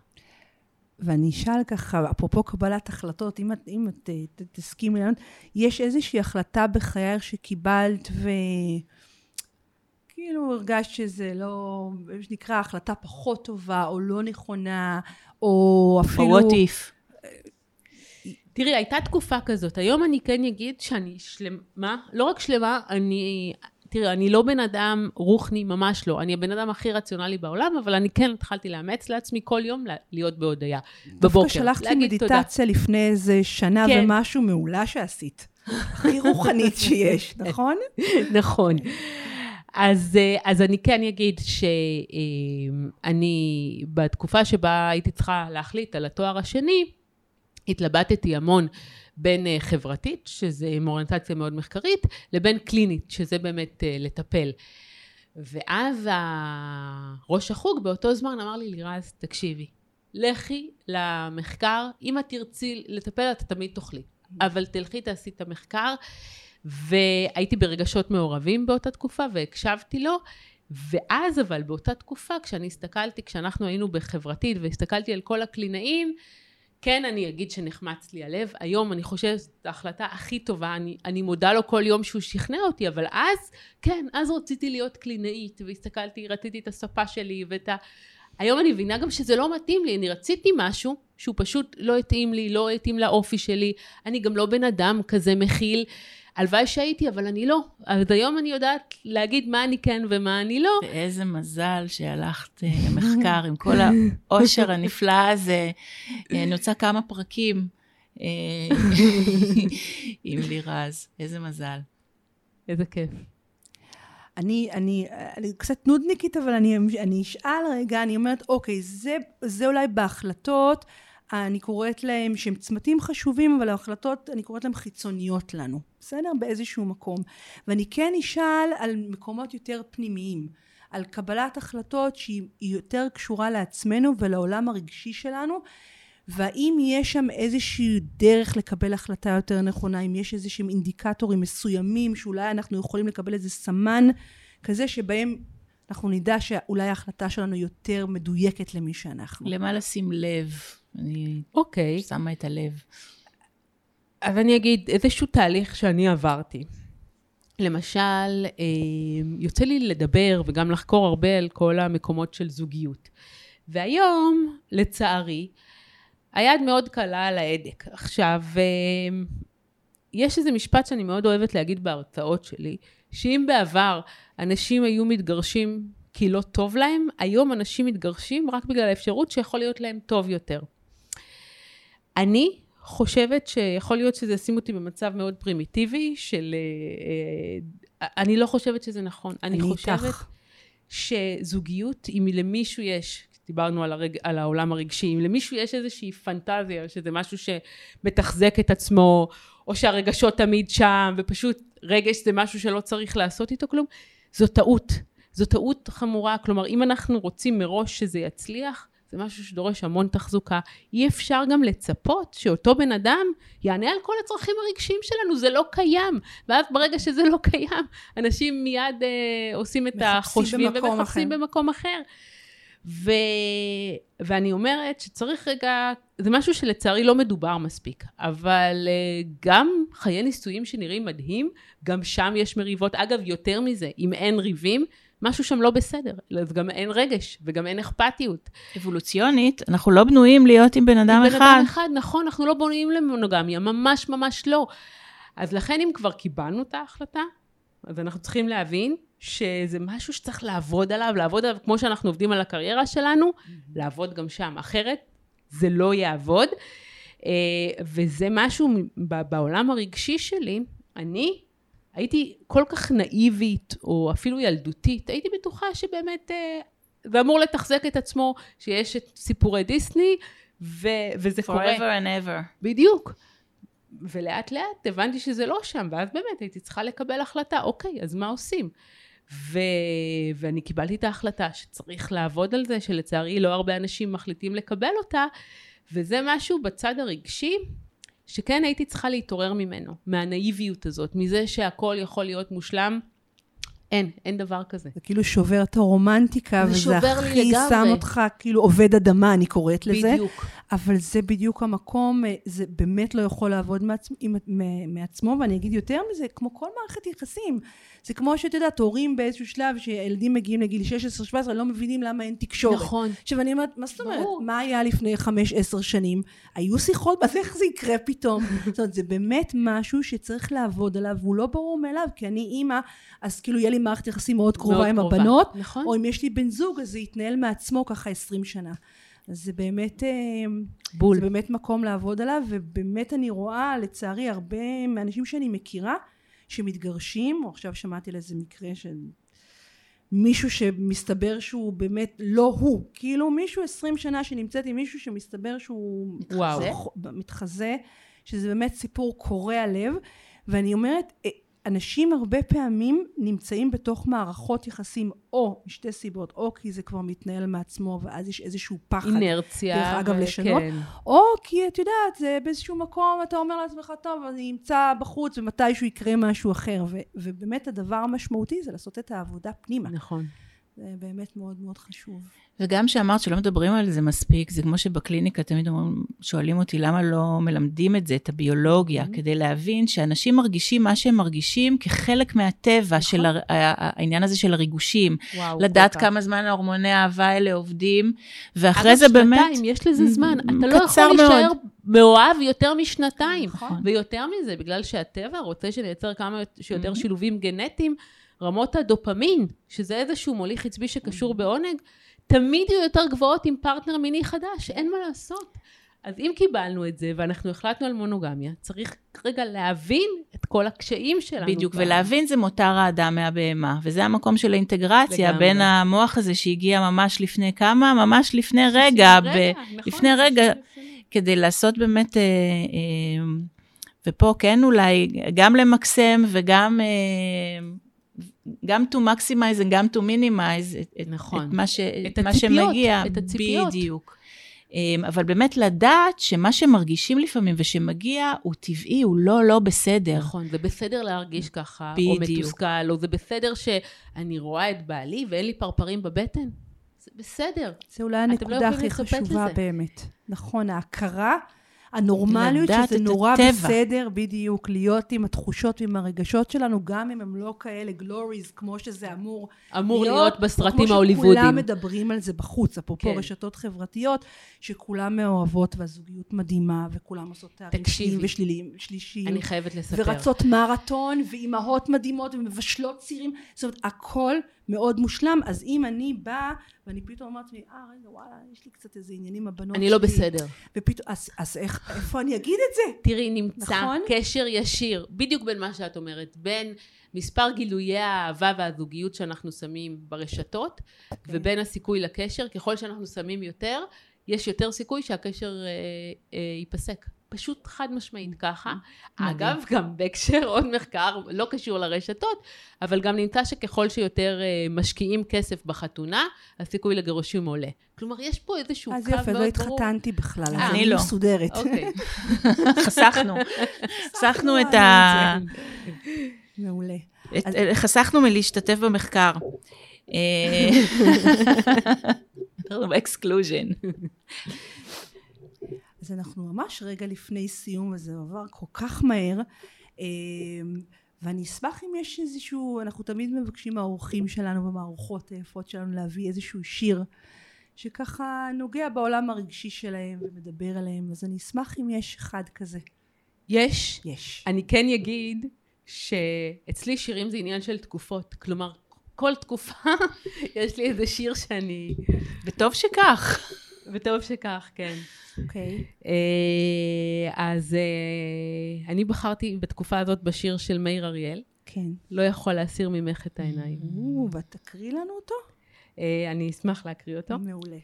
ואני אשאל ככה, אפרופו קבלת החלטות, אם את, אם את תסכימי לענות, יש איזושהי החלטה בחייך שקיבלת ו... כאילו הרגשת שזה לא, מה שנקרא, החלטה פחות טובה, או לא נכונה, או אפילו... או what if. תראי, הייתה תקופה כזאת. היום אני כן אגיד שאני שלמה, לא רק שלמה, אני... תראי, אני לא בן אדם רוחני, ממש לא. אני הבן אדם הכי רציונלי בעולם, אבל אני כן התחלתי לאמץ לעצמי כל יום להיות בהודיה. בבוקר. דווקא שלחת לי מדיטציה לפני איזה שנה כן. ומשהו מעולה שעשית. הכי רוחנית שיש, נכון? נכון. אז, אה, אז אני כן אגיד שאני, בתקופה שבה הייתי צריכה להחליט על התואר השני, התלבטתי המון בין אה, חברתית, שזה עם אוריינטציה מאוד מחקרית, לבין קלינית, שזה באמת אה, לטפל. ואז ראש החוג באותו זמן אמר לי, לירז, תקשיבי, לכי למחקר, אם את תרצי לטפל, את תמיד תוכלי. אבל תלכי, תעשי את המחקר. והייתי ברגשות מעורבים באותה תקופה, והקשבתי לו. ואז אבל באותה תקופה, כשאני הסתכלתי, כשאנחנו היינו בחברתית והסתכלתי על כל הקלינאים, כן, אני אגיד שנחמץ לי הלב. היום אני חושבת שזאת ההחלטה הכי טובה, אני, אני מודה לו כל יום שהוא שכנע אותי, אבל אז, כן, אז רציתי להיות קלינאית, והסתכלתי, רציתי את הספה שלי ואת ה... היום אני מבינה גם שזה לא מתאים לי, אני רציתי משהו שהוא פשוט לא התאים לי, לא התאים לאופי שלי, אני גם לא בן אדם כזה מכיל. הלוואי שהייתי, אבל אני לא. אז היום אני יודעת להגיד מה אני כן ומה אני לא. ואיזה מזל שהלכת אה, למחקר עם כל העושר הנפלא הזה. אה, אני רוצה כמה פרקים אה, עם לירז. איזה מזל. איזה כיף. אני, אני, אני קצת נודניקית, אבל אני, אני אשאל רגע, אני אומרת, אוקיי, זה, זה אולי בהחלטות, אני קוראת להם שהם צמתים חשובים, אבל ההחלטות, אני קוראת להם חיצוניות לנו, בסדר? באיזשהו מקום. ואני כן אשאל על מקומות יותר פנימיים, על קבלת החלטות שהיא יותר קשורה לעצמנו ולעולם הרגשי שלנו, והאם יש שם איזושהי דרך לקבל החלטה יותר נכונה, אם יש איזשהם אינדיקטורים מסוימים שאולי אנחנו יכולים לקבל איזה סמן כזה שבהם אנחנו נדע שאולי ההחלטה שלנו יותר מדויקת למי שאנחנו. למה לשים לב? אני אוקיי. שמה את הלב. אז אני אגיד איזשהו תהליך שאני עברתי. למשל, אה, יוצא לי לדבר וגם לחקור הרבה על כל המקומות של זוגיות. והיום, לצערי, היד מאוד קלה על ההדק. עכשיו, אה, יש איזה משפט שאני מאוד אוהבת להגיד בהרצאות שלי, שאם בעבר אנשים היו מתגרשים כי לא טוב להם, היום אנשים מתגרשים רק בגלל האפשרות שיכול להיות להם טוב יותר. אני חושבת שיכול להיות שזה ישים אותי במצב מאוד פרימיטיבי של... אה, אני לא חושבת שזה נכון. אני, אני חושבת איתך. שזוגיות, אם למישהו יש, דיברנו על, הרג, על העולם הרגשי, אם למישהו יש איזושהי פנטזיה, שזה משהו שמתחזק את עצמו, או שהרגשות תמיד שם, ופשוט רגש זה משהו שלא צריך לעשות איתו כלום, זו טעות. זו טעות חמורה. כלומר, אם אנחנו רוצים מראש שזה יצליח, זה משהו שדורש המון תחזוקה. אי אפשר גם לצפות שאותו בן אדם יענה על כל הצרכים הרגשיים שלנו, זה לא קיים. ואז ברגע שזה לא קיים, אנשים מיד אה, עושים את החושבים ומחפשים במקום אחר. ו... ואני אומרת שצריך רגע, זה משהו שלצערי לא מדובר מספיק, אבל uh, גם חיי נישואים שנראים מדהים, גם שם יש מריבות. אגב, יותר מזה, אם אין ריבים, משהו שם לא בסדר, אז גם אין רגש וגם אין אכפתיות. אבולוציונית, אנחנו לא בנויים להיות עם בן אדם עם אחד. עם בן אדם אחד, נכון, אנחנו לא בנויים למונוגמיה, ממש ממש לא. אז לכן אם כבר קיבלנו את ההחלטה, אז אנחנו צריכים להבין שזה משהו שצריך לעבוד עליו, לעבוד עליו כמו שאנחנו עובדים על הקריירה שלנו, mm-hmm. לעבוד גם שם, אחרת זה לא יעבוד. אה, וזה משהו בעולם הרגשי שלי, אני הייתי כל כך נאיבית, או אפילו ילדותית, הייתי בטוחה שבאמת אה, זה אמור לתחזק את עצמו, שיש את סיפורי דיסני, ו- וזה Forever קורה. Forever and ever. בדיוק. ולאט לאט הבנתי שזה לא שם, ואז באמת הייתי צריכה לקבל החלטה, אוקיי, אז מה עושים? ו... ואני קיבלתי את ההחלטה שצריך לעבוד על זה, שלצערי לא הרבה אנשים מחליטים לקבל אותה, וזה משהו בצד הרגשי, שכן הייתי צריכה להתעורר ממנו, מהנאיביות הזאת, מזה שהכל יכול להיות מושלם. אין, אין דבר כזה. זה כאילו שובר את הרומנטיקה, וזה הכי שם אותך כאילו עובד אדמה, אני קוראת לזה. בדיוק. אבל זה בדיוק המקום, אה, זה באמת לא יכול לעבוד מעצ... מעצמו, ואני אגיד יותר מזה, כמו כל מערכת יחסים. זה כמו שאת יודעת, הורים באיזשהו שלב, שילדים מגיעים לגיל 16-17, לא מבינים למה אין תקשורת. נכון. עכשיו אני אומרת, מה זאת אומרת? מה היה לפני 5-10 שנים? היו שיחות, אז איך זה יקרה פתאום? זאת אומרת, זה באמת משהו שצריך לעבוד עליו, והוא לא ברור מאליו, כי אני אימא, אז כאילו יהיה לי מערכת יחסים מאוד קרובה מאוד עם קרובה. הבנות, נכון. או אם יש לי בן זוג, אז זה יתנהל מעצמו ככה 20 שנה. זה באמת, אה, בול. זה באמת מקום לעבוד עליו, ובאמת אני רואה, לצערי, הרבה מהאנשים שאני מכירה, שמתגרשים, או עכשיו שמעתי על איזה מקרה של מישהו שמסתבר שהוא באמת לא הוא, כאילו מישהו עשרים שנה שנמצאת עם מישהו שמסתבר שהוא מתחזה, מתחזה שזה באמת סיפור קורע לב, ואני אומרת, אה, אנשים הרבה פעמים נמצאים בתוך מערכות יחסים או משתי סיבות, או כי זה כבר מתנהל מעצמו ואז יש איזשהו פחד. אינרציה. דרך אגב, לשנות. כן. או כי את יודעת, זה באיזשהו מקום, אתה אומר לעצמך, טוב, אני אמצא בחוץ ומתישהו יקרה משהו אחר. ו- ובאמת הדבר המשמעותי זה לעשות את העבודה פנימה. נכון. זה באמת מאוד מאוד חשוב. וגם שאמרת שלא מדברים על זה מספיק, זה כמו שבקליניקה תמיד אומרים, שואלים אותי למה לא מלמדים את זה, את הביולוגיה, mm-hmm. כדי להבין שאנשים מרגישים מה שהם מרגישים כחלק מהטבע נכון. של הר, העניין הזה של הריגושים. וואו, לדעת כמה זמן ההורמוני האהבה האלה עובדים, ואחרי זה באמת... אגב, שנתיים, יש לזה זמן. אתה לא יכול להישאר מאוהב יותר משנתיים. נכון. ויותר מזה, בגלל שהטבע רוצה שנייצר כמה שיותר mm-hmm. שילובים גנטיים, רמות הדופמין, שזה איזשהו מוליך עצבי שקשור. בעונג, תמיד יהיו יותר גבוהות עם פרטנר מיני חדש, אין מה לעשות. אז אם קיבלנו את זה ואנחנו החלטנו על מונוגמיה, צריך רגע להבין את כל הקשיים שלנו. בדיוק, פעם. ולהבין זה מותר האדם מהבהמה, וזה המקום של האינטגרציה לגמרי. בין המוח הזה שהגיע ממש לפני כמה? ממש לפני רגע, ב- רגע נכון, לפני רגע, כדי לעשות באמת, אה, אה, ופה כן אולי, גם למקסם וגם... אה, גם to maximize וגם to minimize את, נכון. את, מה, ש, את מה הציפיות, שמגיע. את הציפיות. בדיוק. אמ, אבל באמת לדעת שמה שמרגישים לפעמים ושמגיע הוא טבעי, הוא לא לא בסדר. נכון, זה בסדר להרגיש ככה, בדיוק. או מתוסכל, או זה בסדר שאני רואה את בעלי ואין לי פרפרים בבטן. זה בסדר. זה אולי הנקודה לא הכי חשובה באמת. נכון, ההכרה הנורמליות, שזה נורא הטבע. בסדר, בדיוק, להיות עם התחושות ועם הרגשות שלנו, גם אם הם לא כאלה גלוריז, כמו שזה אמור, אמור להיות, להיות בסרטים ההוליוודיים. כמו שכולם מדברים על זה בחוץ, אפרופו כן. רשתות חברתיות, שכולם מאוהבות והזוגיות מדהימה, וכולם עושות תארים שניים ושליליים, שלישיים. אני חייבת לספר. ורצות מרתון, ואימהות מדהימות, ומבשלות צירים, זאת אומרת, הכל מאוד מושלם, אז אם אני באה, ואני פתאום אומרת לי, אה, רגע, וואלה, יש לי קצת איזה עניינים עם הבנות שלי. אני לא בסדר. ופתאום, אז, אז איך, איפה אני אגיד את זה? תראי, נמצא נכון? קשר ישיר, בדיוק בין מה שאת אומרת, בין מספר גילויי האהבה והזוגיות שאנחנו שמים ברשתות, okay. אוקיי. ובין הסיכוי לקשר, ככל שאנחנו שמים יותר, יש יותר סיכוי שהקשר אה, אה, ייפסק. פשוט חד משמעית ככה. אגב, גם בהקשר עוד מחקר, לא קשור לרשתות, אבל גם נמצא שככל שיותר uh, משקיעים כסף בחתונה, הסיכוי לגירושים עולה. כלומר, יש פה איזשהו קו מאוד ברור. אז יפה, לא התחתנתי בכלל, אז אני לא. מסודרת. אוקיי. חסכנו. חסכנו את ה... מעולה. חסכנו מלהשתתף במחקר. exclusion. אז אנחנו ממש רגע לפני סיום, וזה עבר כל כך מהר. אמ, ואני אשמח אם יש איזשהו, אנחנו תמיד מבקשים מהאורחים שלנו ומהאורחות היפות שלנו להביא איזשהו שיר שככה נוגע בעולם הרגשי שלהם ומדבר עליהם, אז אני אשמח אם יש אחד כזה. יש. יש. אני כן אגיד שאצלי שירים זה עניין של תקופות. כלומר, כל תקופה יש לי איזה שיר שאני... וטוב שכך. וטוב שכך, כן. אוקיי. Okay. אה, אז אה, אני בחרתי בתקופה הזאת בשיר של מאיר אריאל. כן. לא יכול להסיר ממך את העיניים. ותקריא לנו אותו? אה, אני אשמח להקריא אותו. מעולה.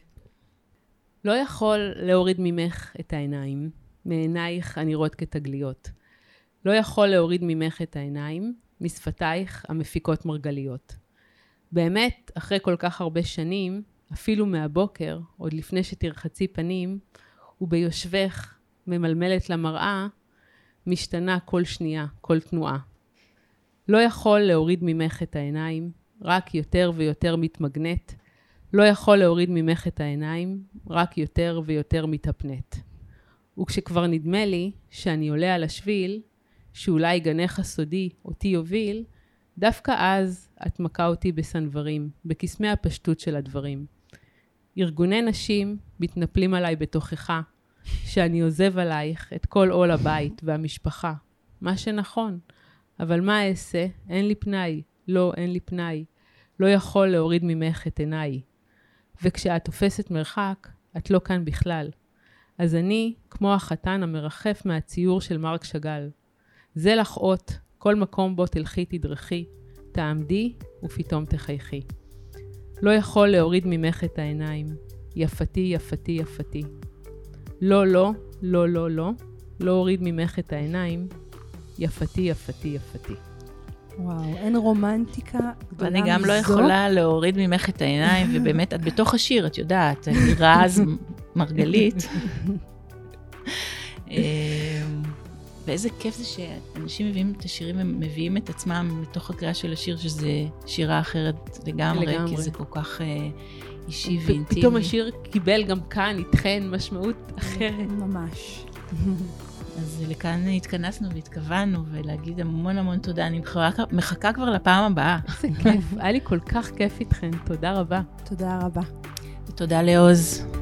לא יכול להוריד ממך את העיניים, מעינייך הנראות כתגליות. לא יכול להוריד ממך את העיניים, משפתייך המפיקות מרגליות. באמת, אחרי כל כך הרבה שנים, אפילו מהבוקר, עוד לפני שתרחצי פנים, וביושבך ממלמלת למראה, משתנה כל שנייה, כל תנועה. לא יכול להוריד ממך את העיניים, רק יותר ויותר מתמגנט. לא יכול להוריד ממך את העיניים, רק יותר ויותר מתאפנט. וכשכבר נדמה לי שאני עולה על השביל, שאולי גנך הסודי אותי יוביל, דווקא אז את מכה אותי בסנוורים, בקסמי הפשטות של הדברים. ארגוני נשים מתנפלים עליי בתוכחה, שאני עוזב עלייך את כל עול הבית והמשפחה. מה שנכון. אבל מה אעשה? אין לי פנאי. לא, אין לי פנאי. לא יכול להוריד ממך את עיניי. וכשאת תופסת מרחק, את לא כאן בכלל. אז אני, כמו החתן המרחף מהציור של מרק שאגאל. זה לך אות, כל מקום בו תלכי תדרכי, תעמדי ופתאום תחייכי. לא יכול להוריד ממך את העיניים. יפתי, יפתי, יפתי. לא, לא, לא, לא, לא. לא הוריד ממך את העיניים. יפתי, יפתי, יפתי. וואו, אין רומנטיקה גדולה מזו. ואני גם לא יכולה להוריד ממך את העיניים, ובאמת, את בתוך השיר, את יודעת, אני רז מרגלית. ואיזה כיף זה שאנשים מביאים את השירים ומביאים את עצמם מתוך הקריאה של השיר, שזה שירה אחרת לגמרי, לגמרי. כי זה כל כך uh, אישי ואינטימי. פתאום השיר קיבל גם כאן איתכן משמעות אחרת. ממש. אז לכאן התכנסנו והתכוונו, ולהגיד המון המון תודה. אני מחכה כבר לפעם הבאה. איזה כיף, היה לי כל כך כיף איתכן, תודה רבה. תודה רבה. ותודה לעוז.